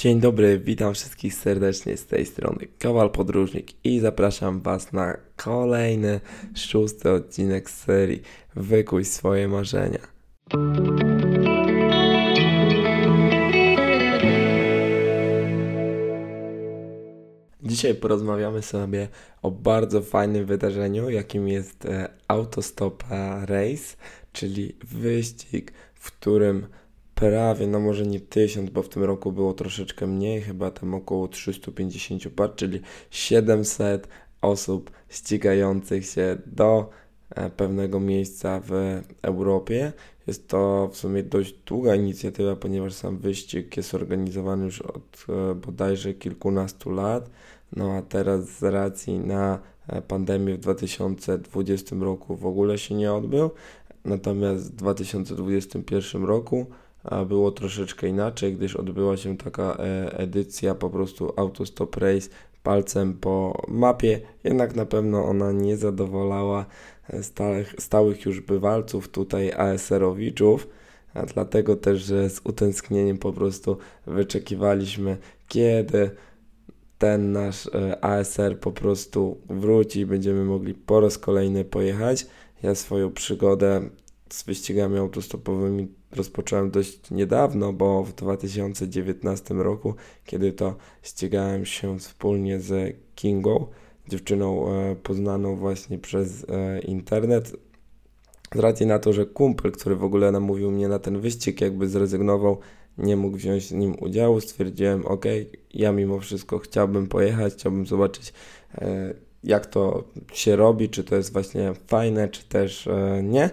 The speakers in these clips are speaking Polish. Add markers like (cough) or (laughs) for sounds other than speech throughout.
Dzień dobry, witam wszystkich serdecznie z tej strony Kowal Podróżnik i zapraszam Was na kolejny, szósty odcinek serii Wykuj swoje marzenia. Dzisiaj porozmawiamy sobie o bardzo fajnym wydarzeniu, jakim jest e, Autostopa Race, czyli wyścig, w którym prawie, no może nie 1000, bo w tym roku było troszeczkę mniej, chyba tam około 350 par, czyli 700 osób ścigających się do e, pewnego miejsca w Europie. Jest to w sumie dość długa inicjatywa, ponieważ sam wyścig jest organizowany już od e, bodajże kilkunastu lat. No a teraz z racji na e, pandemię w 2020 roku w ogóle się nie odbył. Natomiast w 2021 roku było troszeczkę inaczej, gdyż odbyła się taka e, edycja po prostu Autostop Race palcem po mapie, jednak na pewno ona nie zadowalała e, stałych, stałych już bywalców, tutaj ASR-owiczów, a dlatego też, że z utęsknieniem po prostu wyczekiwaliśmy, kiedy ten nasz e, ASR po prostu wróci i będziemy mogli po raz kolejny pojechać. Ja swoją przygodę z wyścigami autostopowymi rozpocząłem dość niedawno, bo w 2019 roku, kiedy to ścigałem się wspólnie z Kingą, dziewczyną e, poznaną właśnie przez e, internet. Z racji na to, że kumpel, który w ogóle namówił mnie na ten wyścig, jakby zrezygnował, nie mógł wziąć w nim udziału, stwierdziłem, ok, ja mimo wszystko chciałbym pojechać, chciałbym zobaczyć, e, jak to się robi, czy to jest właśnie fajne, czy też nie.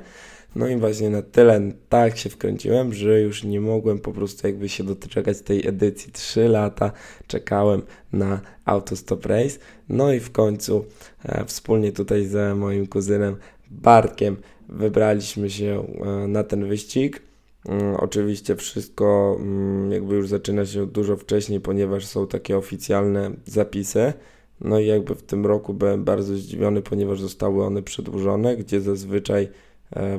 No i właśnie na tyle tak się wkręciłem, że już nie mogłem po prostu jakby się doczekać tej edycji. Trzy lata czekałem na Autostop Race. No i w końcu e, wspólnie tutaj z moim kuzynem Bartkiem wybraliśmy się e, na ten wyścig. Mm, oczywiście wszystko mm, jakby już zaczyna się dużo wcześniej, ponieważ są takie oficjalne zapisy. No i jakby w tym roku byłem bardzo zdziwiony, ponieważ zostały one przedłużone, gdzie zazwyczaj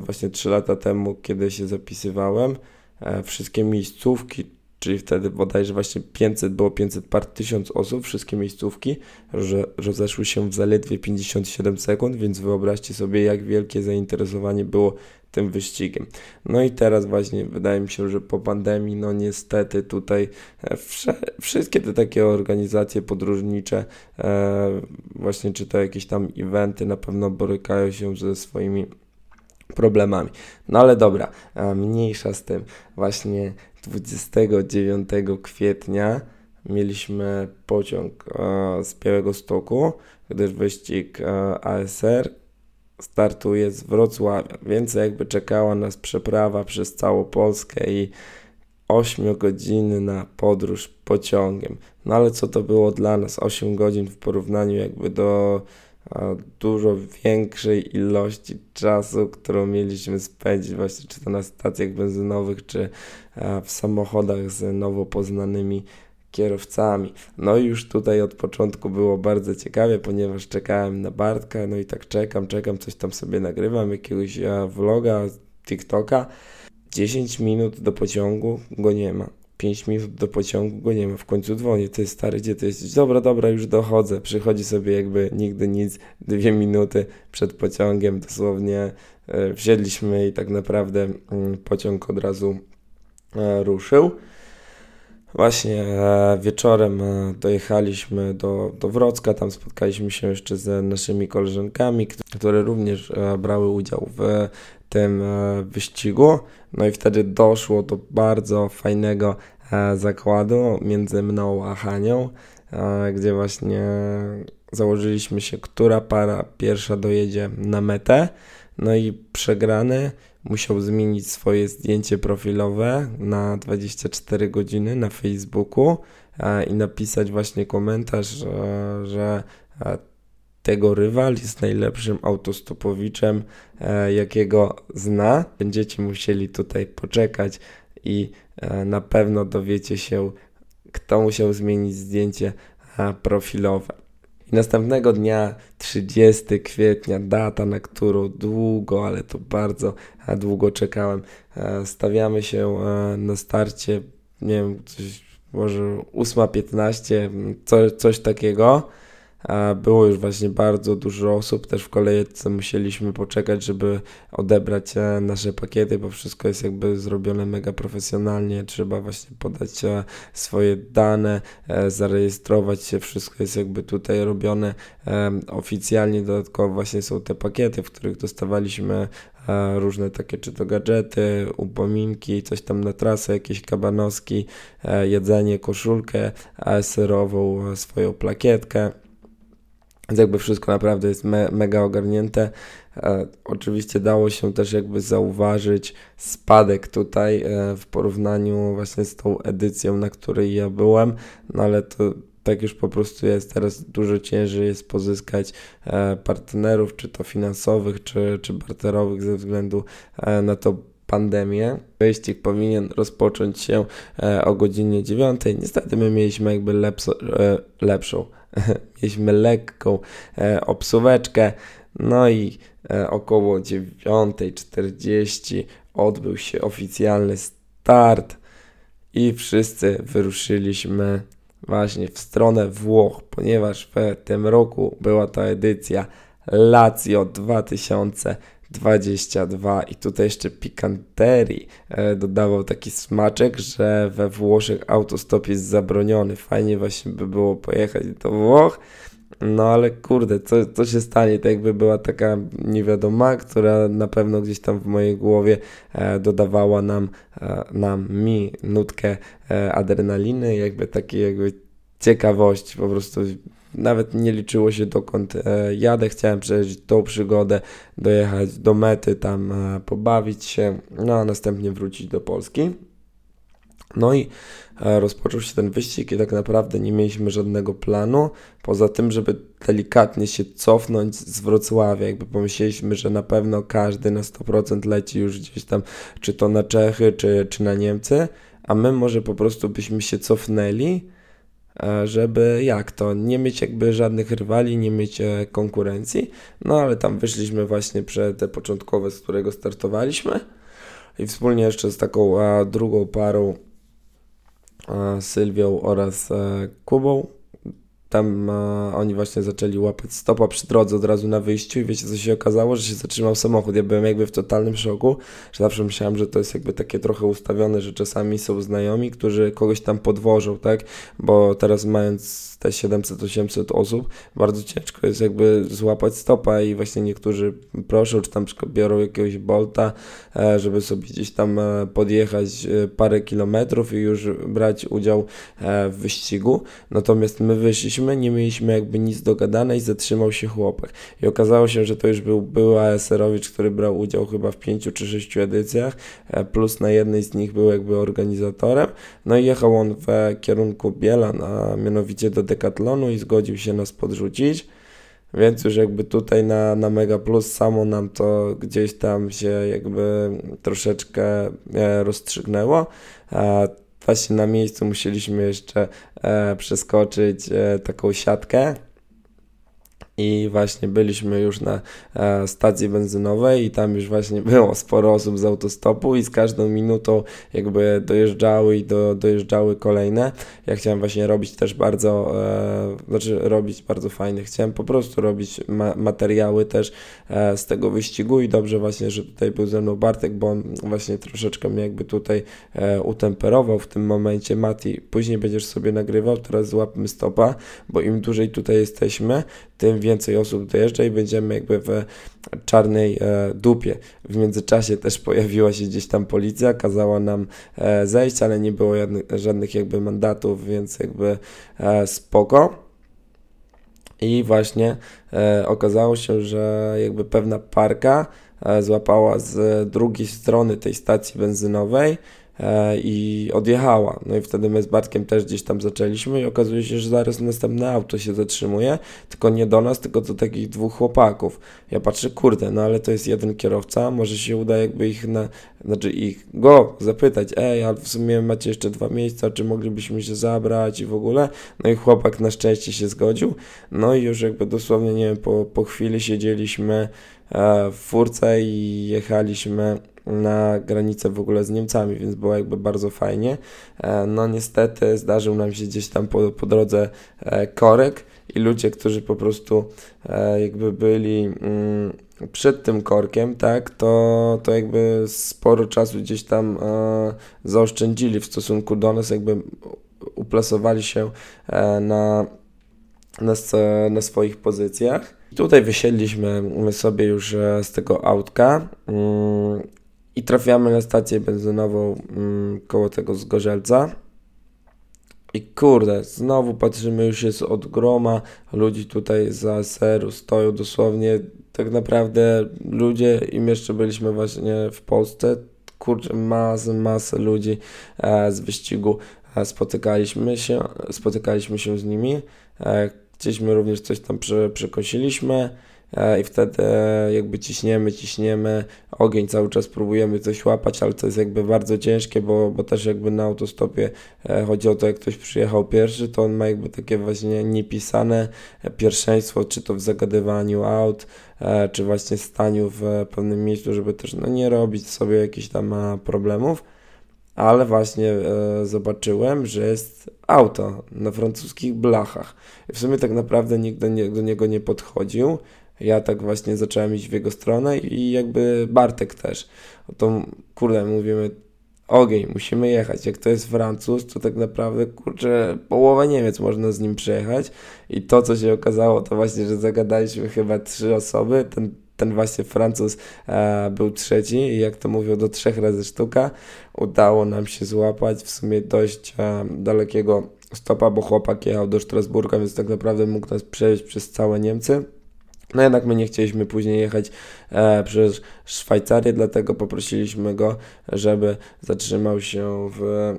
właśnie 3 lata temu, kiedy się zapisywałem, e, wszystkie miejscówki, czyli wtedy bodajże właśnie 500, było 500 par, 1000 osób, wszystkie miejscówki, że rozeszły się w zaledwie 57 sekund, więc wyobraźcie sobie, jak wielkie zainteresowanie było tym wyścigiem. No i teraz właśnie wydaje mi się, że po pandemii, no niestety tutaj e, wszystkie te takie organizacje podróżnicze, e, właśnie czy to jakieś tam eventy na pewno borykają się ze swoimi problemami. No ale dobra, mniejsza z tym. Właśnie 29 kwietnia mieliśmy pociąg z Białego Stoku, gdyż wyścig ASR startuje z Wrocławia, więc jakby czekała nas przeprawa przez całą Polskę i 8 godziny na podróż pociągiem. No ale co to było dla nas? 8 godzin w porównaniu jakby do dużo większej ilości czasu, którą mieliśmy spędzić właśnie czy to na stacjach benzynowych, czy w samochodach z nowo poznanymi kierowcami. No i już tutaj od początku było bardzo ciekawie, ponieważ czekałem na Bartka, no i tak czekam, czekam, coś tam sobie nagrywam, jakiegoś vloga, TikToka. 10 minut do pociągu go nie ma. 5 minut do pociągu go nie ma, w końcu dzwonię, ty stary, gdzie ty jesteś? Dobra, dobra, już dochodzę. Przychodzi sobie jakby nigdy nic, dwie minuty przed pociągiem dosłownie e, wsiedliśmy i tak naprawdę mm, pociąg od razu e, ruszył. Właśnie e, wieczorem dojechaliśmy do, do Wrocka, tam spotkaliśmy się jeszcze z naszymi koleżankami, które również brały udział w tym wyścigu. No i wtedy doszło do bardzo fajnego e, zakładu między mną a Hanią, e, gdzie właśnie założyliśmy się, która para pierwsza dojedzie na metę. No i przegrany musiał zmienić swoje zdjęcie profilowe na 24 godziny na Facebooku e, i napisać właśnie komentarz, że tego rywal jest najlepszym autostopowiczem, e, jakiego zna. Będziecie musieli tutaj poczekać i e, na pewno dowiecie się, kto musiał zmienić zdjęcie e, profilowe. I następnego dnia, 30 kwietnia, data, na którą długo, ale to bardzo długo czekałem, stawiamy się na starcie, nie wiem, coś może 8.15, co, coś takiego. Było już właśnie bardzo dużo osób, też w kolejce musieliśmy poczekać, żeby odebrać e, nasze pakiety, bo wszystko jest jakby zrobione mega profesjonalnie. Trzeba właśnie podać e, swoje dane, e, zarejestrować się, wszystko jest jakby tutaj robione oficjalnie. Dodatkowo właśnie są te pakiety, w których dostawaliśmy różne takie czy to gadżety, upominki, coś tam na trasę, jakieś kabanowski, jedzenie, koszulkę serową, swoją plakietkę. Więc jakby wszystko naprawdę jest me, mega ogarnięte. E, oczywiście dało się też jakby zauważyć spadek tutaj e, w porównaniu właśnie z tą edycją, na której ja byłem, no ale to tak już po prostu jest. Teraz dużo ciężej jest pozyskać e, partnerów, czy to finansowych, czy, czy barterowych ze względu e, na to pandemię. Wyścig powinien rozpocząć się e, o godzinie 9. Niestety my mieliśmy jakby lepso, e, lepszą (laughs) mieliśmy lekką e, obsuweczkę, no i e, około 9.40 odbył się oficjalny start i wszyscy wyruszyliśmy właśnie w stronę Włoch, ponieważ w tym roku była ta edycja Lazio 2000 22 i tutaj jeszcze pikanterii e, dodawał taki smaczek, że we Włoszech autostop jest zabroniony. Fajnie właśnie by było pojechać do Włoch, no ale kurde, co, co się stanie? To jakby była taka niewiadoma, która na pewno gdzieś tam w mojej głowie e, dodawała nam, e, nam, mi nutkę e, adrenaliny, jakby takiej jakby ciekawości, po prostu nawet nie liczyło się dokąd e, jadę, chciałem przeżyć tą przygodę, dojechać do mety, tam e, pobawić się, no a następnie wrócić do Polski. No i e, rozpoczął się ten wyścig i tak naprawdę nie mieliśmy żadnego planu, poza tym, żeby delikatnie się cofnąć z Wrocławia. Jakby pomyśleliśmy, że na pewno każdy na 100% leci już gdzieś tam, czy to na Czechy, czy, czy na Niemcy, a my może po prostu byśmy się cofnęli, żeby jak to, nie mieć jakby żadnych rywali, nie mieć e, konkurencji. No ale tam wyszliśmy właśnie przed te początkowe, z którego startowaliśmy i wspólnie jeszcze z taką a, drugą parą, Sylwią oraz e, Kubą, tam a, oni właśnie zaczęli łapać stopa przy drodze od razu na wyjściu i wiecie co się okazało, że się zatrzymał samochód. Ja byłem jakby w totalnym szoku, że zawsze myślałem, że to jest jakby takie trochę ustawione, że czasami są znajomi, którzy kogoś tam podwożą, tak? Bo teraz mając te 700-800 osób, bardzo ciężko jest jakby złapać stopa i właśnie niektórzy proszą, czy tam biorą jakiegoś bolta, e, żeby sobie gdzieś tam e, podjechać e, parę kilometrów i już brać udział w wyścigu. Natomiast my wyszliśmy, nie mieliśmy jakby nic dogadane i zatrzymał się chłopak. I okazało się, że to już był były ASR-owicz, który brał udział chyba w pięciu czy sześciu edycjach, plus na jednej z nich był jakby organizatorem. No i jechał on w kierunku Bielan, a mianowicie do Decathlonu i zgodził się nas podrzucić. Więc już jakby tutaj na, na Mega Plus samo nam to gdzieś tam się jakby troszeczkę e, rozstrzygnęło. Właśnie na miejscu musieliśmy jeszcze e, przeskoczyć e, taką siatkę i właśnie byliśmy już na e, stacji benzynowej i tam już właśnie było sporo osób z autostopu i z każdą minutą jakby dojeżdżały i do, dojeżdżały kolejne. Ja chciałem właśnie robić też bardzo, e, znaczy robić bardzo fajne, chciałem po prostu robić ma materiały też e, z tego wyścigu i dobrze właśnie, że tutaj był ze mną Bartek, bo on właśnie troszeczkę mnie jakby tutaj e, utemperował w tym momencie. Mati, później będziesz sobie nagrywał, teraz złapmy stopa, bo im dłużej tutaj jesteśmy, tym więcej osób dojeżdża i będziemy jakby w czarnej e, dupie. W międzyczasie też pojawiła się gdzieś tam policja, kazała nam e, zejść, ale nie było żadnych jakby mandatów, więc jakby e, spoko. I właśnie okazało się, że jakby pewna parka złapała z drugiej strony tej stacji benzynowej i odjechała. No i wtedy my z Bartkiem też gdzieś tam zaczęliśmy i okazuje się, że zaraz następne auto się zatrzymuje, tylko nie do nas, tylko do takich dwóch chłopaków. Ja patrzę, kurde, no ale to jest jeden kierowca, może się uda jakby ich na, znaczy ich, go zapytać, ej, ale w sumie macie jeszcze dwa miejsca, czy moglibyśmy się zabrać i w ogóle. No i chłopak na szczęście się zgodził. No i już jakby dosłownie, nie wiem, po, po chwili siedzieliśmy e, w furce i jechaliśmy na granicę w ogóle z Niemcami, więc było jakby bardzo fajnie. E, no niestety zdarzył nam się gdzieś tam po, po drodze e, korek i ludzie, którzy po prostu e, jakby byli mm, przed tym korkiem, tak, to, to jakby sporo czasu gdzieś tam zaoszczędzili w stosunku do nas, jakby uplasowali się na, na, na swoich pozycjach. Tutaj wysiedliśmy sobie już z tego autka mm, i trafiamy na stację benzynową mm, koło tego Zgorzelca. I kurde, znowu patrzymy, już jest od groma, ludzi tutaj za seru stoją dosłownie, tak naprawdę ludzie, im jeszcze byliśmy właśnie w Polsce, kurczę, masę, masę ludzi e, z wyścigu e, spotykaliśmy się, spotykaliśmy się z nimi, e, gdzieś my również coś tam przy, przekosiliśmy, i wtedy e, jakby ciśniemy, ciśniemy, ogień cały czas próbujemy coś łapać, ale to jest jakby bardzo ciężkie, bo, bo też jakby na autostopie e, chodzi o to, jak ktoś przyjechał pierwszy, to on ma jakby takie właśnie niepisane pierwszeństwo, czy to w zagadywaniu aut, czy właśnie staniu w pewnym miejscu, żeby też no, nie robić sobie jakichś tam problemów ale właśnie e, zobaczyłem, że jest auto na francuskich blachach. W sumie tak naprawdę nikt do, nie, do niego nie podchodził ja tak właśnie zacząłem iść w jego stronę i jakby Bartek też. O to kurde, mówimy ogień, musimy jechać. Jak to jest Francuz, to tak naprawdę, kurczę, połowę Niemiec można z nim przejechać. I to, co się okazało, to właśnie, że zagadaliśmy chyba trzy osoby. Ten, ten właśnie Francuz e, był trzeci i jak to mówią, do trzech razy sztuka. Udało nam się złapać w sumie dość e, dalekiego stopa, bo chłopak jechał do Strasburga, więc tak naprawdę mógł nas przejść przez całe Niemcy. No jednak my nie chcieliśmy później jechać e, przez Szwajcarię, dlatego poprosiliśmy go, żeby zatrzymał się w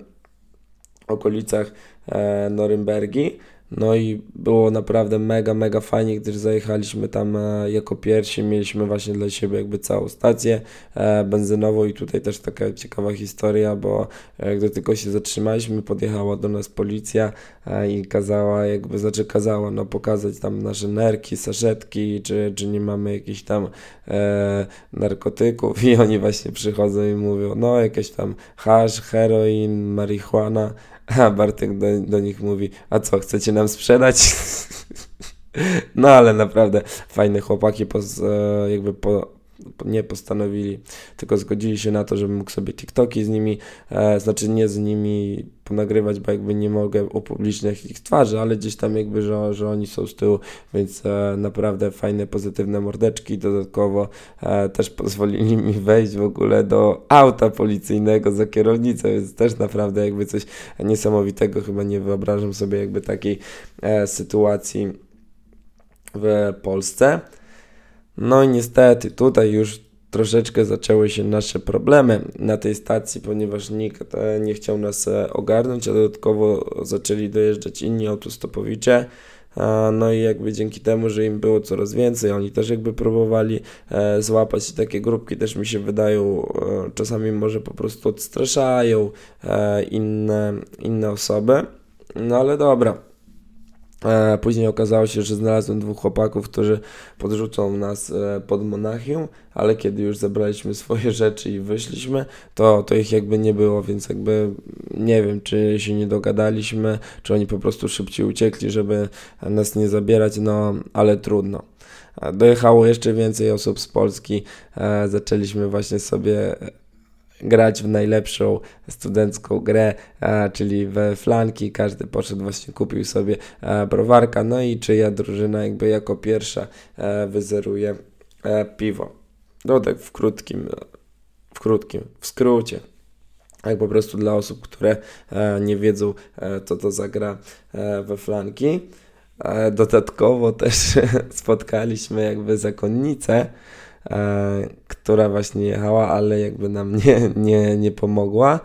okolicach e, Norymbergi. No i było naprawdę mega, mega fajnie, gdyż zajechaliśmy tam e, jako pierwsi, mieliśmy właśnie dla siebie jakby całą stację e, benzynową i tutaj też taka ciekawa historia, bo e, gdy tylko się zatrzymaliśmy, podjechała do nas policja i kazała jakby, znaczy kazała no pokazać tam nasze nerki, saszetki, czy, czy nie mamy jakichś tam e, narkotyków. (laughs) I oni właśnie przychodzą i mówią, no jakieś tam hasz, heroin, marihuana, a Bartek do, do nich mówi, a co, chcecie nam sprzedać? (laughs) no ale naprawdę fajne chłopaki, poz, e, jakby po, nie postanowili, tylko zgodzili się na to, żebym mógł sobie TikToki z nimi, e, znaczy nie z nimi ponagrywać, bo jakby nie mogę upubliczniać ich twarzy, ale gdzieś tam jakby, że, że oni są z tyłu, więc e, naprawdę fajne, pozytywne mordeczki. Dodatkowo e, też pozwolili mi wejść w ogóle do auta policyjnego za kierownicą, więc też naprawdę jakby coś niesamowitego, chyba nie wyobrażam sobie jakby takiej e, sytuacji w Polsce. No i niestety tutaj już troszeczkę zaczęły się nasze problemy na tej stacji, ponieważ nikt e, nie chciał nas e, ogarnąć, a dodatkowo zaczęli dojeżdżać inni autostopowicze. No i jakby dzięki temu, że im było coraz więcej, oni też jakby próbowali e, złapać takie grupki, też mi się wydają, czasami może po prostu odstraszają inne, inne osoby. No ale dobra. E, później okazało się, że znalazłem dwóch chłopaków, którzy podrzucą nas e, pod Monachium, ale kiedy już zebraliśmy swoje (laughs) rzeczy i wyszliśmy, to, to ich jakby nie było, więc jakby nie wiem, czy się nie dogadaliśmy, czy oni po prostu szybciej uciekli, żeby nas nie zabierać, no ale trudno. E, dojechało jeszcze więcej osób z Polski, zaczęliśmy właśnie sobie grać w najlepszą studencką grę, czyli we flanki. Każdy poszedł właśnie, kupił sobie browarka, no i czyja drużyna jakby jako pierwsza wyzeruje piwo. No tak w krótkim, w krótkim, w skrócie. Jak po prostu dla osób, które nie wiedzą, co to za gra we flanki. Dodatkowo też (laughs) spotkaliśmy jakby zakonnicę, która właśnie jechała, ale jakby nam nie, nie, nie pomogła.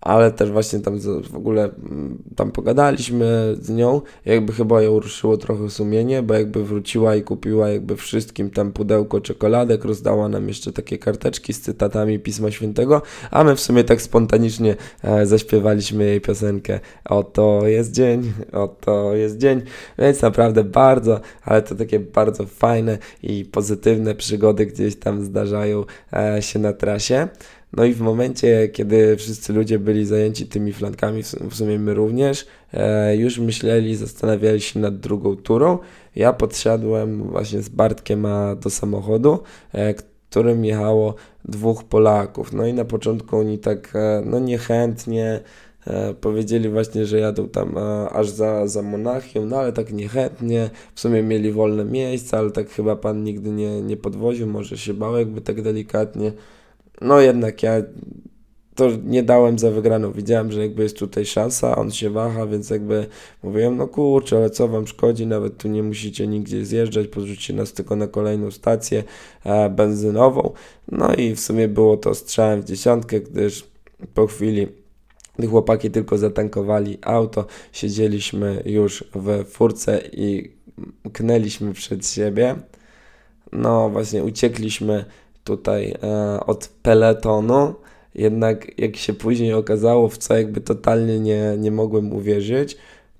Ale też właśnie tam w ogóle mm, tam pogadaliśmy z nią, jakby chyba ją ruszyło trochę sumienie, bo jakby wróciła i kupiła jakby wszystkim tam pudełko czekoladek, rozdała nam jeszcze takie karteczki z cytatami Pisma Świętego, a my w sumie tak spontanicznie e, zaśpiewaliśmy jej piosenkę Oto jest dzień, (laughs) oto jest dzień, więc naprawdę bardzo, ale to takie bardzo fajne i pozytywne przygody gdzieś tam zdarzają e, się na trasie. No i w momencie, kiedy wszyscy ludzie byli zajęci tymi flankami, w sumie my również, e, już myśleli, zastanawiali się nad drugą turą. Ja podsiadłem właśnie z Bartkiem do samochodu, e, którym jechało dwóch Polaków. No i na początku oni tak, e, no niechętnie powiedzieli właśnie, że jadą tam aż za, za Monachium, no ale tak niechętnie, w sumie mieli wolne miejsca, ale tak chyba pan nigdy nie, nie podwoził, może się bał jakby tak delikatnie. No jednak ja to nie dałem za wygraną. Widziałem, że jakby jest tutaj szansa, on się waha, więc jakby mówiłem, no kurczę, ale co wam szkodzi, nawet tu nie musicie nigdzie zjeżdżać, podrzućcie nas tylko na kolejną stację e, benzynową. No i w sumie było to strzałem w dziesiątkę, gdyż po chwili chłopaki tylko zatankowali auto, siedzieliśmy już w furce i knęliśmy przed siebie. No właśnie, uciekliśmy tutaj e, od peletonu. Jednak jak się później okazało, w co jakby totalnie nie, nie mogłem uwierzyć,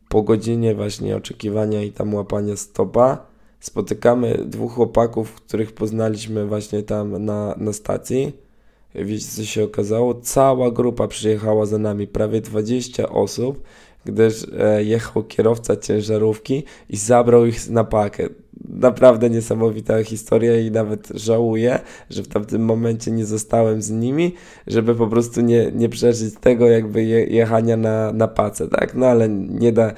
po godzinie właśnie oczekiwania i tam łapania stopa, spotykamy dwóch chłopaków, których poznaliśmy właśnie tam na, na stacji. Wiecie co się okazało? Cała grupa przyjechała za nami, prawie 20 osób, gdyż e, jechał kierowca ciężarówki i zabrał ich na pakę naprawdę niesamowita historia i nawet żałuję, że w tamtym momencie nie zostałem z nimi, żeby po prostu nie, nie przeżyć tego jakby je, jechania na, na pacę, tak? No ale nie da,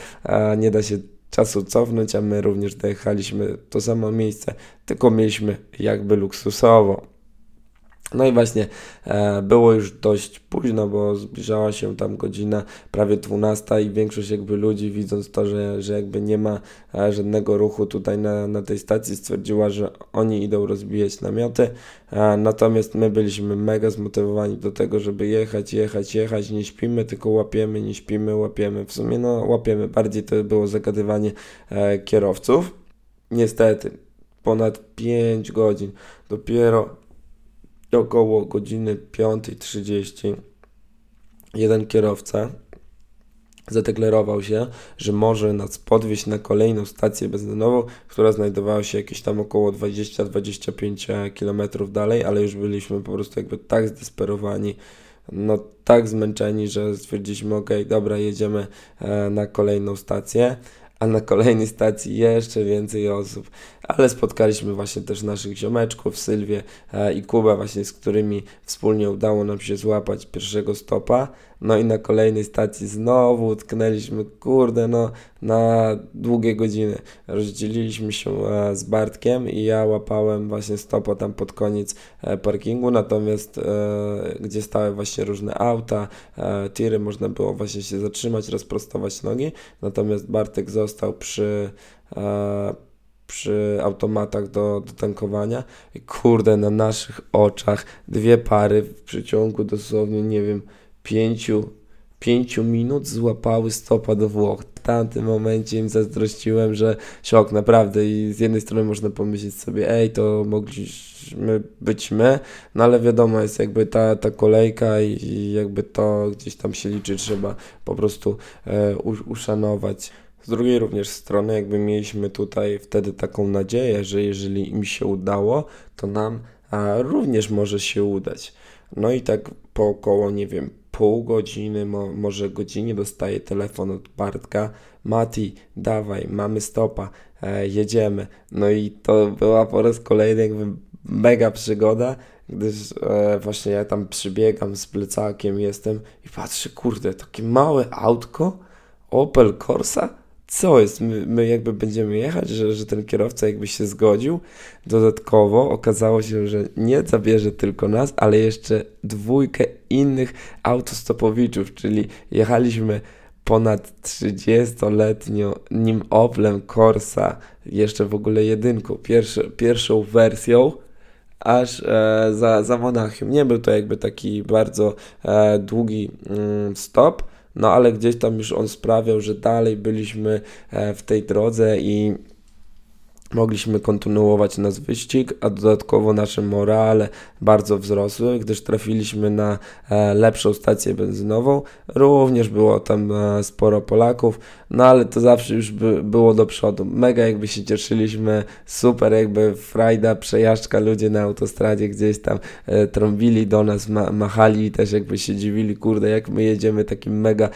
nie da się czasu cofnąć, a my również dojechaliśmy to samo miejsce, tylko mieliśmy jakby luksusowo. No i właśnie e, było już dość późno, bo zbliżała się tam godzina prawie 12 i większość jakby ludzi widząc to, że, że jakby nie ma e, żadnego ruchu tutaj na, na tej stacji stwierdziła, że oni idą rozbijać namioty, e, natomiast my byliśmy mega zmotywowani do tego, żeby jechać, jechać, jechać, nie śpimy, tylko łapiemy, nie śpimy, łapiemy. W sumie no łapiemy, bardziej to było zagadywanie e, kierowców. Niestety, ponad 5 godzin dopiero około godziny 5.30 jeden kierowca zadeklarował się, że może nas podwieźć na kolejną stację benzynową, która znajdowała się jakieś tam około 20-25 km dalej, ale już byliśmy po prostu jakby tak zdesperowani, no tak zmęczeni, że stwierdziliśmy, ok, dobra, jedziemy e, na kolejną stację a na kolejnej stacji jeszcze więcej osób. Ale spotkaliśmy właśnie też naszych ziomeczków, Sylwię e, i Kubę, właśnie z którymi wspólnie udało nam się złapać pierwszego stopa. No i na kolejnej stacji znowu utknęliśmy, kurde, no na długie godziny. Rozdzieliliśmy się e, z Bartkiem i ja łapałem właśnie stopa tam pod koniec e, parkingu, natomiast gdzie stały właśnie różne auta, tiry, można było właśnie się zatrzymać, rozprostować nogi, natomiast Bartek został przy przy automatach do, do tankowania i kurde, na naszych oczach dwie pary w przeciągu dosłownie, nie wiem, pięciu, pięciu minut złapały stopa do Włoch. W tamtym momencie im zazdrościłem, że szok naprawdę i z jednej strony można pomyśleć sobie, ej, to mogliśmy być my, no ale wiadomo, jest jakby ta, ta kolejka i, i jakby to gdzieś tam się liczy, trzeba po prostu e, uszanować. Drugiej również strony, jakby mieliśmy tutaj wtedy taką nadzieję, że jeżeli im się udało, to nam również może się udać. No i tak po około, nie wiem, pół godziny, mo, może godzinie dostaję telefon od Bartka. Mati, dawaj, mamy stopa, e, jedziemy. No i to była po raz kolejny jakby mega przygoda, gdyż e, właśnie ja tam przybiegam z plecakiem jestem i patrzę, kurde, takie małe autko, Opel Corsa, co jest, my, my, jakby będziemy jechać, że, że ten kierowca jakby się zgodził. Dodatkowo okazało się, że nie zabierze tylko nas, ale jeszcze dwójkę innych autostopowiczów, czyli jechaliśmy ponad 30-letnim Oplem Corsa, jeszcze w ogóle jedynką, pierwszy, pierwszą wersją, aż e, za, za Monachium. Nie był to jakby taki bardzo e, długi mm, stop, no ale gdzieś tam już on sprawiał, że dalej byliśmy e, w tej drodze i mogliśmy kontynuować nasz wyścig, a dodatkowo nasze morale bardzo wzrosły, gdyż trafiliśmy na e, lepszą stację benzynową. Również było tam e, sporo Polaków, no ale to zawsze już by, było do przodu. Mega jakby się cieszyliśmy, super jakby frajda, przejażdżka, ludzie na autostradzie gdzieś tam e, trąbili do nas, ma, machali i też jakby się dziwili, kurde, jak my jedziemy takim mega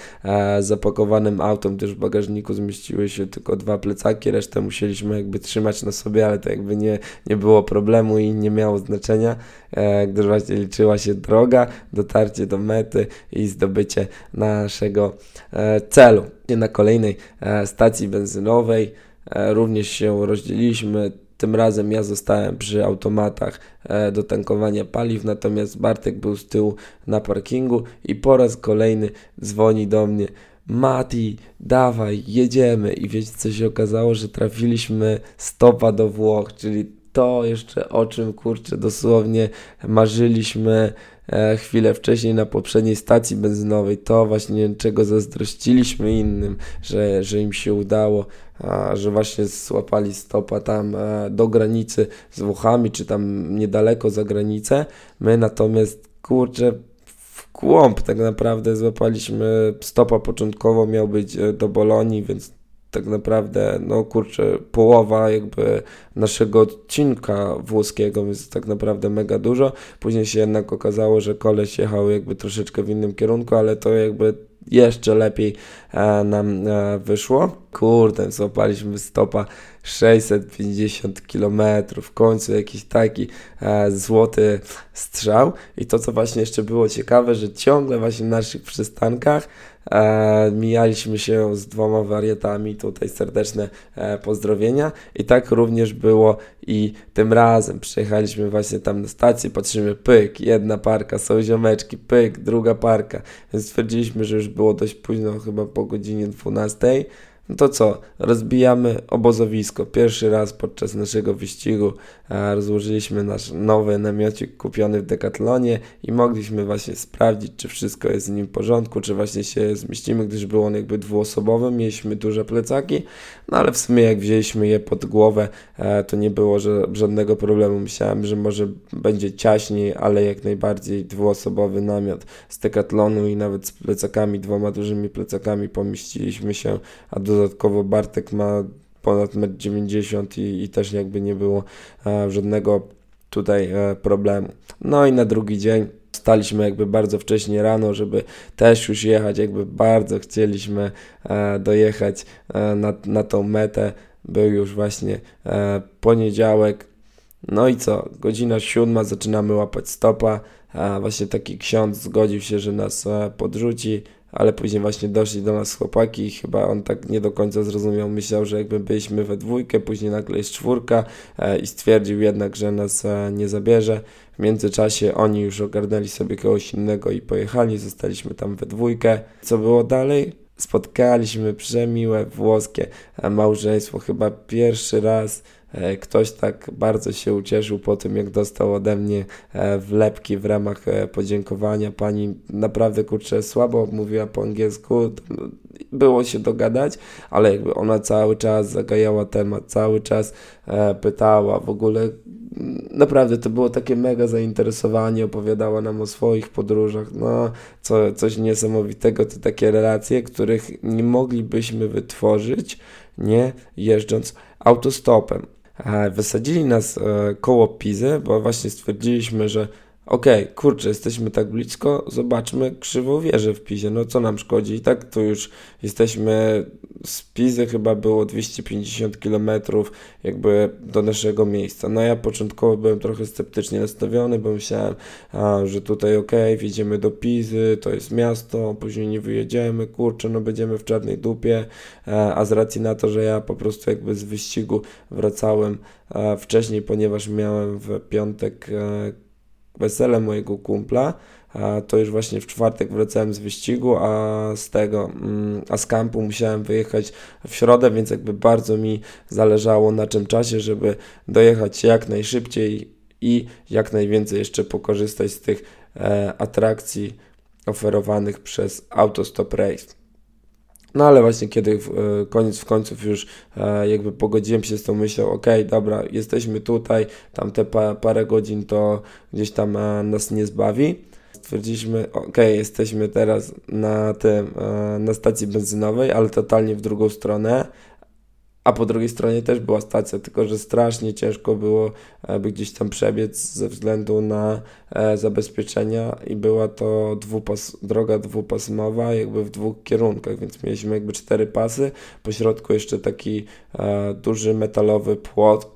zapakowanym autem, gdyż w bagażniku zmieściły się tylko dwa plecaki, resztę musieliśmy jakby trzymać trzymać na sobie, ale to jakby nie, nie było problemu i nie miało znaczenia, e, gdyż właśnie liczyła się droga, dotarcie do mety i zdobycie naszego e, celu. Na kolejnej e, stacji benzynowej e, również się rozdzieliliśmy. Tym razem ja zostałem przy automatach e, do tankowania paliw, natomiast Bartek był z tyłu na parkingu i po raz kolejny dzwoni do mnie Mati, dawaj, jedziemy. I wiecie, co się okazało, że trafiliśmy stopa do Włoch, czyli to jeszcze o czym kurczę dosłownie marzyliśmy e, chwilę wcześniej na poprzedniej stacji benzynowej. To właśnie czego zazdrościliśmy innym, że, że im się udało, że właśnie złapali stopa tam e, do granicy z Włochami, czy tam niedaleko za granicę. My natomiast kurczę kłąb tak naprawdę złapaliśmy. Stopa początkowo miał być e, do Bolonii, więc tak naprawdę, no kurczę, połowa jakby naszego odcinka włoskiego, więc tak naprawdę mega dużo. Później się jednak okazało, że koleś jechał jakby troszeczkę w innym kierunku, ale to jakby jeszcze lepiej e, nam e, wyszło. Kurde, złapaliśmy stopa 650 km, w końcu jakiś taki e, złoty strzał. I to, co właśnie jeszcze było ciekawe, że ciągle właśnie w naszych przystankach mijaliśmy się z dwoma wariatami, tutaj serdeczne pozdrowienia i tak również było i tym razem przyjechaliśmy właśnie tam na stację, patrzymy, pyk, jedna parka, są ziomeczki, pyk, druga parka, więc stwierdziliśmy, że już było dość późno, chyba po godzinie 12, no to co, rozbijamy obozowisko. Pierwszy raz podczas naszego wyścigu rozłożyliśmy nasz nowy namiocik kupiony w Decathlonie i mogliśmy właśnie sprawdzić, czy wszystko jest z nim w porządku, czy właśnie się zmieścimy, gdyż był on jakby dwuosobowy, mieliśmy duże plecaki, no ale w sumie jak wzięliśmy je pod głowę, e, to nie było żadnego problemu. Myślałem, że może będzie ciaśniej, ale jak najbardziej dwuosobowy namiot z Decathlonu i nawet z plecakami, dwoma dużymi plecakami pomieściliśmy się, a do dodatkowo Bartek ma ponad 1,90 m i, i też jakby nie było e, żadnego tutaj e, problemu. No i na drugi dzień staliśmy jakby bardzo wcześnie rano, żeby też już jechać, jakby bardzo chcieliśmy e, dojechać na, na tą metę. Był już właśnie poniedziałek. No i co? Godzina siódma, zaczynamy łapać stopa. właśnie taki ksiądz zgodził się, że nas podrzuci ale później właśnie doszli do nas chłopaki i chyba on tak nie do końca zrozumiał, myślał, że jakby byliśmy we dwójkę, później nagle jest czwórka e, i stwierdził jednak, że nas e, nie zabierze. W międzyczasie oni już ogarnęli sobie kogoś innego i pojechali, zostaliśmy tam we dwójkę. Co było dalej? Spotkaliśmy przemiłe włoskie e, małżeństwo, chyba pierwszy raz E, ktoś tak bardzo się ucieszył po tym, jak dostał ode mnie e, wlepki w ramach podziękowania. Pani naprawdę kurczę słabo mówiła po angielsku, było się dogadać, ale jakby ona cały czas zagajała temat, cały czas pytała w ogóle. Mm, naprawdę to było takie mega zainteresowanie, opowiadała nam o swoich podróżach, no co, coś niesamowitego, to takie relacje, których nie moglibyśmy wytworzyć, nie jeżdżąc autostopem. E, wysadzili nas e, koło Pizy, bo właśnie stwierdziliśmy, że okej, okay, kurczę, jesteśmy tak blisko, zobaczmy krzywą wieżę w Pizie, no co nam szkodzi? I tak tu już jesteśmy z Pizy chyba było 250 km jakby do naszego miejsca. No ja początkowo byłem trochę sceptycznie nastawiony, bo myślałem, a, że tutaj okej, okay, wjedziemy do Pizy, to jest miasto, później nie wyjedziemy, kurczę, no będziemy w czarnej dupie, a, a z racji na to, że ja po prostu jakby z wyścigu wracałem a, wcześniej, ponieważ miałem w piątek wesele mojego kumpla, to już właśnie w czwartek wracałem z wyścigu, a z tego, mm, a z kampu musiałem wyjechać w środę, więc jakby bardzo mi zależało na czym czasie, żeby dojechać jak najszybciej i jak najwięcej jeszcze pokorzystać z tych e, atrakcji oferowanych przez Autostop Race. No ale właśnie kiedy e, koniec w końców już e, jakby pogodziłem się z tą myślą, ok, dobra, jesteśmy tutaj, tam te pa, parę godzin to gdzieś tam e, nas nie zbawi. Stwierdziliśmy, ok, jesteśmy teraz na tym, na stacji benzynowej, ale totalnie w drugą stronę a po drugiej stronie też była stacja, tylko że strasznie ciężko było by gdzieś tam przebiec ze względu na e, zabezpieczenia i była to dwupas, droga dwupasmowa jakby w dwóch kierunkach, więc mieliśmy jakby cztery pasy, po środku jeszcze taki e, duży metalowy płot,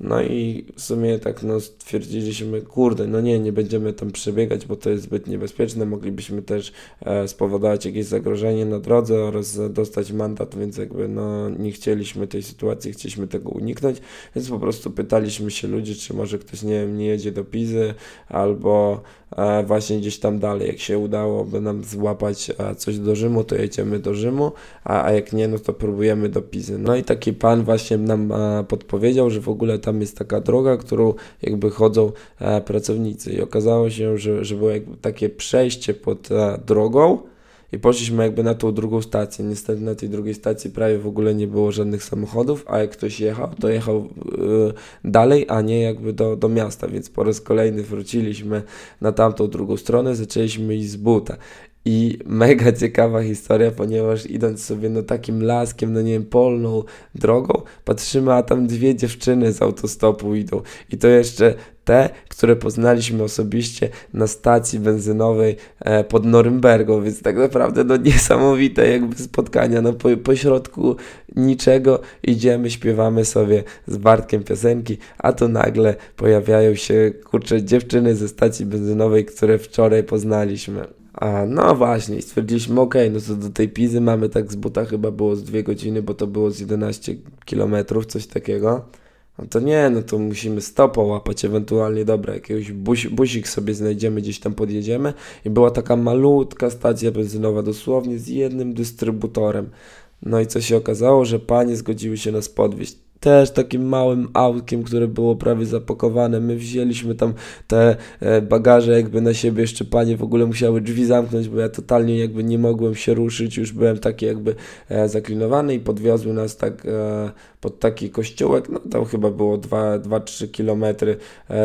no i w sumie tak no stwierdziliśmy, kurde, no nie, nie będziemy tam przebiegać, bo to jest zbyt niebezpieczne, moglibyśmy też e, spowodować jakieś zagrożenie na drodze oraz dostać mandat, więc jakby no nie chcieliśmy tej sytuacji, chcieliśmy tego uniknąć, więc po prostu pytaliśmy się ludzi, czy może ktoś, nie wiem, nie jedzie do Pizy albo e, właśnie gdzieś tam dalej, jak się udałoby nam złapać e, coś do Rzymu, to jedziemy do Rzymu, a, a jak nie, no to próbujemy do Pizy. No i taki pan właśnie nam e, podpowiedział, że w ogóle tam jest taka droga, którą jakby chodzą e, pracownicy i okazało się, że, że było jakby takie przejście pod e, drogą i poszliśmy jakby na tą drugą stację. Niestety na tej drugiej stacji prawie w ogóle nie było żadnych samochodów, a jak ktoś jechał, to jechał e, dalej, a nie jakby do, do miasta, więc po raz kolejny wróciliśmy na tamtą drugą stronę, zaczęliśmy iść z buta. I mega ciekawa historia, ponieważ idąc sobie no takim laskiem, no nie wiem, polną drogą, patrzymy, a tam dwie dziewczyny z autostopu idą. I to jeszcze te, które poznaliśmy osobiście na stacji benzynowej e, pod Norymbergą, więc tak naprawdę no niesamowite jakby spotkania, no po, po środku niczego idziemy, śpiewamy sobie z Bartkiem piosenki, a tu nagle pojawiają się, kurczę, dziewczyny ze stacji benzynowej, które wczoraj poznaliśmy. A no właśnie, stwierdziliśmy, ok, no to do tej Pizy mamy tak z buta chyba było z 2 godziny, bo to było z 11 kilometrów, coś takiego. No to nie, no to musimy stopa łapać, ewentualnie dobra, jakiegoś buś, busik sobie znajdziemy, gdzieś tam podjedziemy. I była taka malutka stacja benzynowa, dosłownie z jednym dystrybutorem. No i co się okazało, że panie zgodziły się nas podwieźć też takim małym autkiem, które było prawie zapakowane. My wzięliśmy tam te e, bagaże jakby na siebie, jeszcze panie w ogóle musiały drzwi zamknąć, bo ja totalnie jakby nie mogłem się ruszyć, już byłem taki jakby e, zaklinowany i podwiozły nas tak e, pod taki kościółek, no tam chyba było 2-3 kilometry,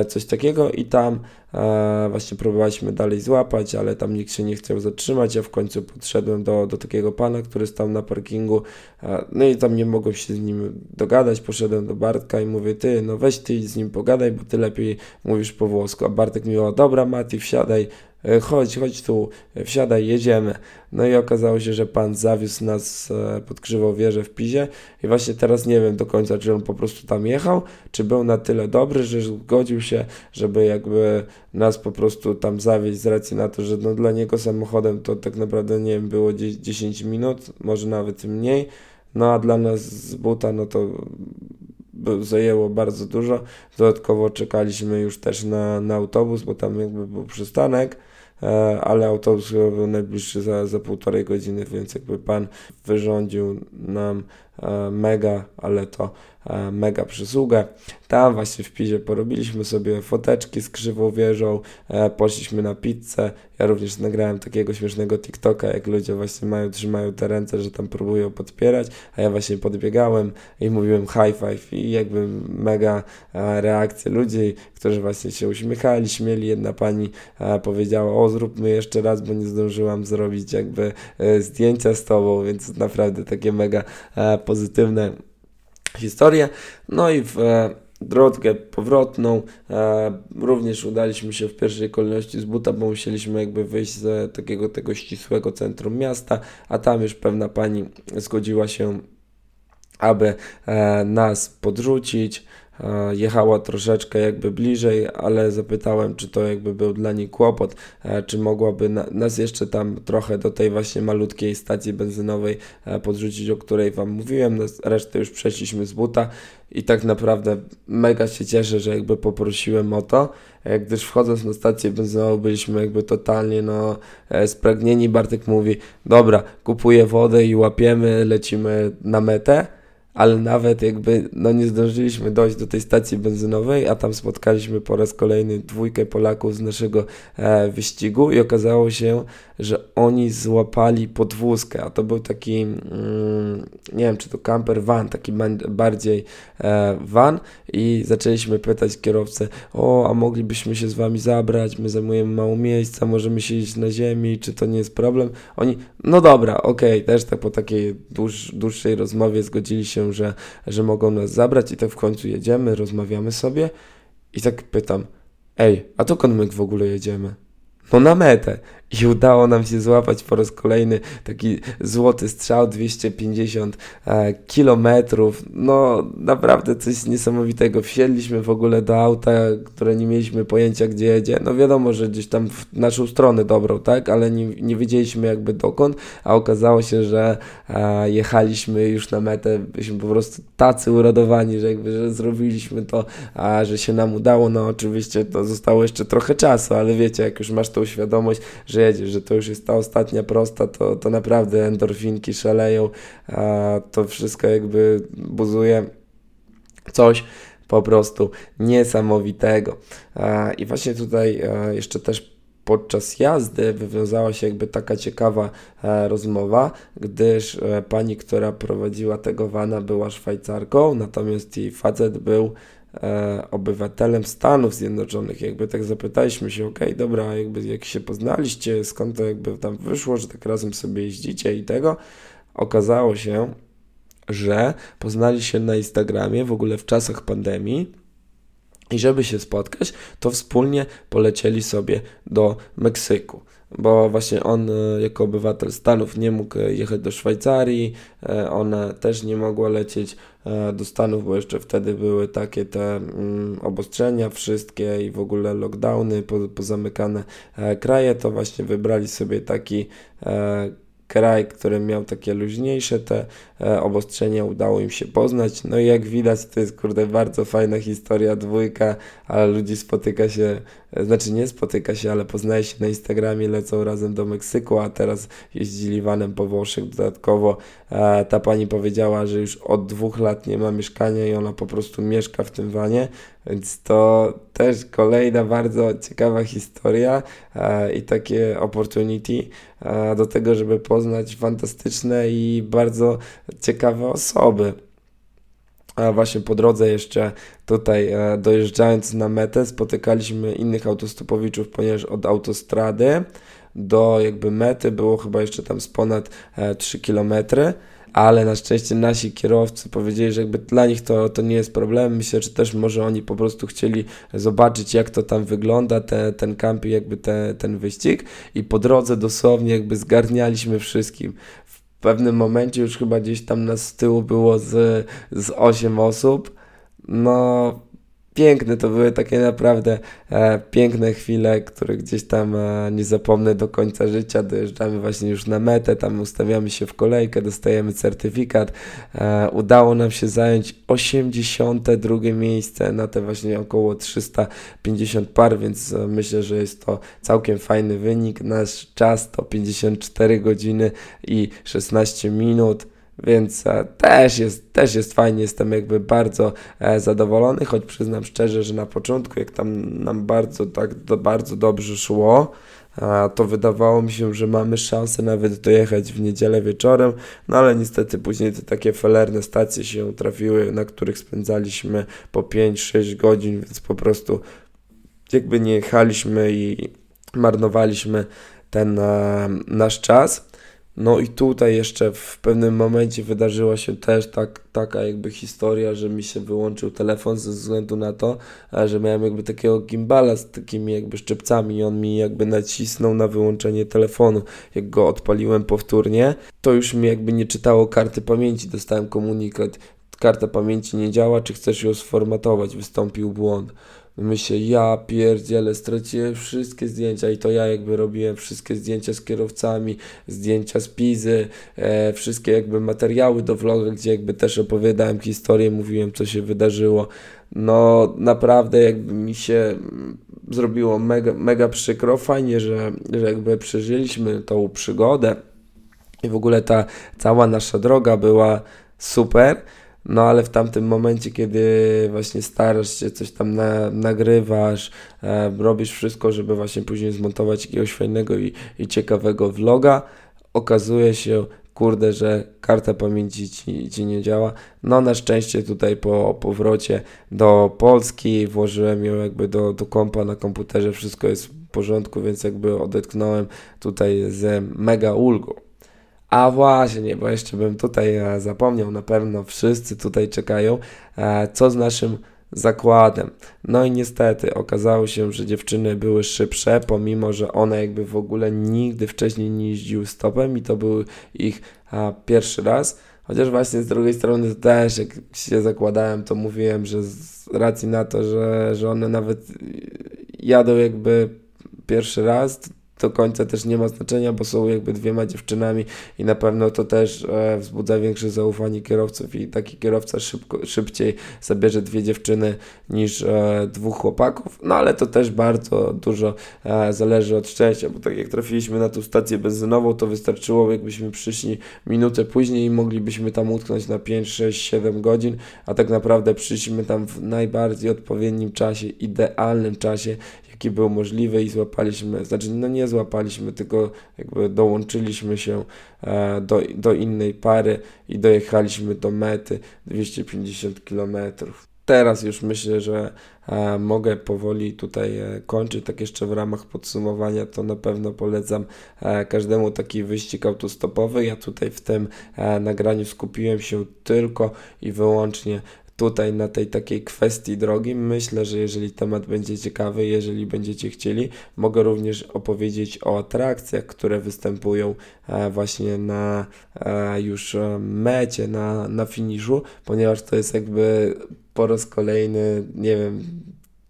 coś takiego i tam E, właśnie próbowaliśmy dalej złapać, ale tam nikt się nie chciał zatrzymać. Ja w końcu podszedłem do, do takiego pana, który stał na parkingu, e, no i tam nie mogłem się z nim dogadać. Poszedłem do Bartka i mówię, ty, no weź ty z nim pogadaj, bo ty lepiej mówisz po włosku. A Bartek mi mówił, dobra Mati, wsiadaj, E, chodź, chodź tu, e, wsiadaj, jedziemy. No i okazało się, że pan zawiózł nas e, pod Krzywą Wieżę w Pizie i właśnie teraz nie wiem do końca, czy on po prostu tam jechał, czy był na tyle dobry, że zgodził się, żeby jakby nas po prostu tam zawieźć z racji na to, że no dla niego samochodem to tak naprawdę, nie wiem, było 10 minut, może nawet mniej, no a dla nas z buta, no to zajęło bardzo dużo. Dodatkowo czekaliśmy już też na, na autobus, bo tam jakby był przystanek. E, ale autobus był najbliższy za, za półtorej godziny, więc jakby pan wyrządził nam mega, ale to e, mega przysługę. Tam właśnie w Pizie porobiliśmy sobie foteczki z krzywą wieżą, poszliśmy na pizzę. Ja również nagrałem takiego śmiesznego TikToka, jak ludzie właśnie mają, trzymają te ręce, że tam próbują podpierać, a ja właśnie podbiegałem i mówiłem high five i jakby mega reakcje ludzi, którzy właśnie się uśmiechali, śmieli. Jedna pani powiedziała, o zróbmy jeszcze raz, bo nie zdążyłam zrobić jakby e, zdjęcia z tobą, więc naprawdę takie mega e, pozytywne historie. No i w e, drogę powrotną. również udaliśmy się w pierwszej kolejności z buta, bo musieliśmy jakby wyjść z takiego tego ścisłego centrum miasta, a tam już pewna pani zgodziła się, aby nas podrzucić. E, jechała troszeczkę jakby bliżej, ale zapytałem, czy to jakby był dla niej kłopot, e, czy mogłaby nas jeszcze tam trochę do tej właśnie malutkiej stacji benzynowej e, podrzucić, o której Wam mówiłem, resztę już przeszliśmy z buta i tak naprawdę mega się cieszę, że jakby poprosiłem o to, gdyż wchodząc na stację benzynową byliśmy jakby totalnie no spragnieni. Bartek mówi, dobra, kupuję wodę i łapiemy, lecimy na metę ale nawet jakby no nie zdążyliśmy dojść do tej stacji benzynowej, a tam spotkaliśmy po raz kolejny dwójkę Polaków z naszego e, wyścigu i okazało się, że oni złapali podwózkę, a to był taki, mm, nie wiem czy to camper van, taki bardziej e, van i zaczęliśmy pytać kierowcę, o a moglibyśmy się z wami zabrać, my zajmujemy mało miejsca, możemy siedzieć na ziemi, czy to nie jest problem? Oni, no dobra, okej, okay. też tak po takiej dłuż, dłuższej rozmowie zgodzili się się, że, że mogą nas zabrać i tak w końcu jedziemy, rozmawiamy sobie i tak pytam, ej, a dokąd my w ogóle jedziemy? No na metę. I udało nam się złapać po raz kolejny taki złoty strzał 250 e, kilometrów. No naprawdę coś niesamowitego. Wsiedliśmy w ogóle do auta, które nie mieliśmy pojęcia gdzie jedzie. No wiadomo, że gdzieś tam w naszą stronę dobrą, tak? Ale nie, nie wiedzieliśmy jakby dokąd, a okazało się, że e, jechaliśmy już na metę. Byliśmy po prostu tacy uradowani, że jakby że zrobiliśmy to, a że się nam udało. No oczywiście to zostało jeszcze trochę czasu, ale wiecie, jak już masz tą świadomość, że jedziesz, że to już jest ta ostatnia prosta, to, to naprawdę endorfinki szaleją, a to wszystko jakby buzuje coś po prostu niesamowitego. I właśnie tutaj jeszcze też podczas jazdy wywiązała się jakby taka ciekawa e, rozmowa, gdyż e, pani, która prowadziła tego wana była Szwajcarką, natomiast jej facet był e, obywatelem Stanów Zjednoczonych. Jakby tak zapytaliśmy się, ok, dobra, jakby jak się poznaliście, skąd to jakby tam wyszło, że tak razem sobie jeździcie i tego, okazało się, że poznali się na Instagramie w ogóle w czasach pandemii. I żeby się spotkać, to wspólnie polecieli sobie do Meksyku bo właśnie on e, jako obywatel Stanów nie mógł jechać do Szwajcarii, e, ona też nie mogła lecieć do Stanów, bo jeszcze wtedy były takie te mm, obostrzenia wszystkie i w ogóle lockdowny, pozamykane. Kraje, to właśnie wybrali sobie taki kraj, który miał takie luźniejsze te e, obostrzenia, udało im się poznać. No i jak widać, to jest kurde bardzo fajna historia, dwójka, ale ludzi spotyka się, e, znaczy nie spotyka się, ale poznaje się na Instagramie, lecą razem do Meksyku, a teraz jeździli vanem po Włoszech. Dodatkowo e, ta pani powiedziała, że już od dwóch lat nie ma mieszkania i ona po prostu mieszka w tym wanie, więc to też kolejna bardzo ciekawa historia e, i takie opportunity e, do tego, żeby poznać fantastyczne i bardzo ciekawe osoby. A właśnie po drodze jeszcze tutaj e, dojeżdżając na metę spotykaliśmy innych autostopowiczów, ponieważ od autostrady do jakby mety było chyba jeszcze tam z ponad 3 kilometry ale na szczęście nasi kierowcy powiedzieli, że jakby dla nich to, to nie jest problem. Myślę, że też może oni po prostu chcieli zobaczyć, jak to tam wygląda, te, ten kamp i jakby te, ten wyścig i po drodze dosłownie jakby zgarnialiśmy wszystkim. W pewnym momencie już chyba gdzieś tam nas z tyłu było z, z 8 osób. No, piękne, to były takie naprawdę e, piękne chwile, które gdzieś tam e, nie zapomnę do końca życia. Dojeżdżamy właśnie już na metę, tam ustawiamy się w kolejkę, dostajemy certyfikat. E, udało nam się zająć 82 miejsce na te właśnie około 350 par, więc e, myślę, że jest to całkiem fajny wynik. Nasz czas to 54 godziny i 16 minut. Więc e, też jest, też jest fajnie, jestem jakby bardzo e, zadowolony, choć przyznam szczerze, że na początku, jak tam nam bardzo tak do, bardzo dobrze szło, to wydawało mi się, że mamy szansę nawet dojechać w niedzielę wieczorem, no ale niestety później te takie felerne stacje się trafiły, na których spędzaliśmy po 5-6 godzin, więc po prostu jakby nie jechaliśmy i marnowaliśmy ten e, nasz czas. No i tutaj jeszcze w pewnym momencie wydarzyła się też tak, taka jakby historia, że mi się wyłączył telefon ze względu na to, że miałem jakby takiego gimbala z takimi jakby szczypcami i on mi jakby nacisnął na wyłączenie telefonu. Jak go odpaliłem powtórnie, to już mi jakby nie czytało karty pamięci, dostałem komunikat, karta pamięci nie działa, czy chcesz ją sformatować, wystąpił błąd. Myślę, ja pierdzielę, straciłem wszystkie zdjęcia i to ja jakby robiłem wszystkie zdjęcia z kierowcami, zdjęcia z Pizy, e, wszystkie jakby materiały do vloga, gdzie jakby też opowiadałem historię, mówiłem co się wydarzyło. No naprawdę jakby mi się zrobiło mega, mega przykro, fajnie, że, że jakby przeżyliśmy tą przygodę i w ogóle ta cała nasza droga była super, no ale w tamtym momencie, kiedy właśnie starasz się, coś tam na, nagrywasz, e, robisz wszystko, żeby właśnie później zmontować jakiegoś fajnego i, i ciekawego vloga, okazuje się, kurde, że karta pamięci ci, ci nie działa. No na szczęście tutaj po powrocie do Polski włożyłem ją jakby do, do kompa na komputerze, wszystko jest w porządku, więc jakby odetchnąłem tutaj z mega ulgą. A właśnie, bo jeszcze bym tutaj e, zapomniał, na pewno wszyscy tutaj czekają, e, co z naszym zakładem. No i niestety okazało się, że dziewczyny były szybsze, pomimo że one jakby w ogóle nigdy wcześniej nie jeździły stopem i to był ich pierwszy raz. Chociaż właśnie z drugiej strony też, jak się zakładałem, to mówiłem, że z racji na to, że, że one nawet jadą jakby pierwszy raz, do końca też nie ma znaczenia, bo są jakby dwiema dziewczynami i na pewno to też e, wzbudza większe zaufanie kierowców i taki kierowca szybko, szybciej zabierze dwie dziewczyny niż e, dwóch chłopaków, no ale to też bardzo dużo e, zależy od szczęścia, bo tak jak trafiliśmy na tą stację benzynową, to wystarczyło jakbyśmy przyszli minutę później i moglibyśmy tam utknąć na 5, 6, 7 godzin, a tak naprawdę przyszliśmy tam w najbardziej odpowiednim czasie, idealnym czasie, jaki był możliwy i złapaliśmy, znaczy no nie złapaliśmy, tylko jakby dołączyliśmy się e, do, do innej pary i dojechaliśmy do mety 250 km. Teraz już myślę, że e, mogę powoli tutaj e, kończyć. Tak jeszcze w ramach podsumowania, to na pewno polecam każdemu taki wyścig autostopowy. Ja tutaj w tym nagraniu skupiłem się tylko i wyłącznie tutaj na tej takiej kwestii drogi. Myślę, że jeżeli temat będzie ciekawy, jeżeli będziecie chcieli, mogę również opowiedzieć o atrakcjach, które występują e, właśnie na e, już e, mecie, na, na finiszu, ponieważ to jest jakby po raz kolejny, nie wiem,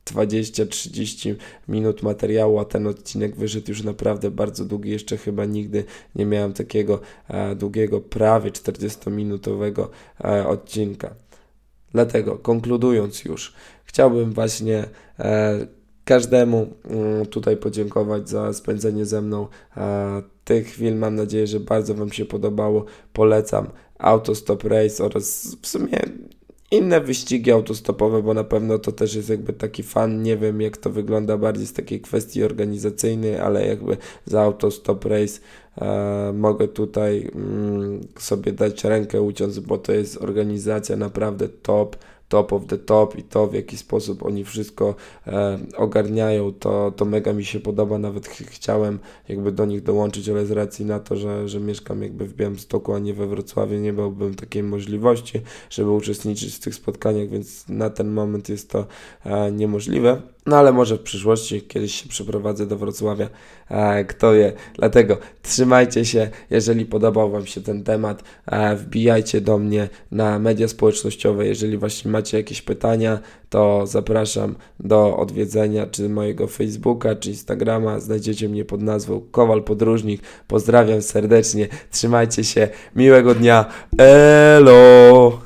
20-30 minut materiału, a ten odcinek wyszedł już naprawdę bardzo długi. Jeszcze chyba nigdy nie miałem takiego długiego, prawie 40-minutowego e, odcinka. Dlatego, konkludując już, chciałbym właśnie e, każdemu mm, tutaj podziękować za spędzenie ze mną e, tych chwil. Mam nadzieję, że bardzo Wam się podobało. Polecam Autostop Race oraz w sumie inne wyścigi autostopowe, bo na pewno to też jest jakby taki fan, nie wiem jak to wygląda bardziej z takiej kwestii organizacyjnej, ale jakby za Autostop Race e, mogę tutaj mm, sobie dać rękę uciąć, bo to jest organizacja naprawdę top, top of the top i to w jaki sposób oni wszystko e, ogarniają, to, to mega mi się podoba, nawet ch chciałem jakby do nich dołączyć, ale z racji na to, że, że mieszkam jakby w Białymstoku, a nie we Wrocławiu, nie miałbym takiej możliwości, żeby uczestniczyć w tych spotkaniach, więc na ten moment jest to e, niemożliwe. No ale może w przyszłości kiedyś się przeprowadzę do Wrocławia, e, kto wie. Dlatego trzymajcie się, jeżeli podobał Wam się ten temat, e, wbijajcie do mnie na media społecznościowe. Jeżeli właśnie macie jakieś pytania, to zapraszam do odwiedzenia czy mojego Facebooka, czy Instagrama. Znajdziecie mnie pod nazwą Kowal Podróżnik. Pozdrawiam serdecznie, trzymajcie się, miłego dnia, elo!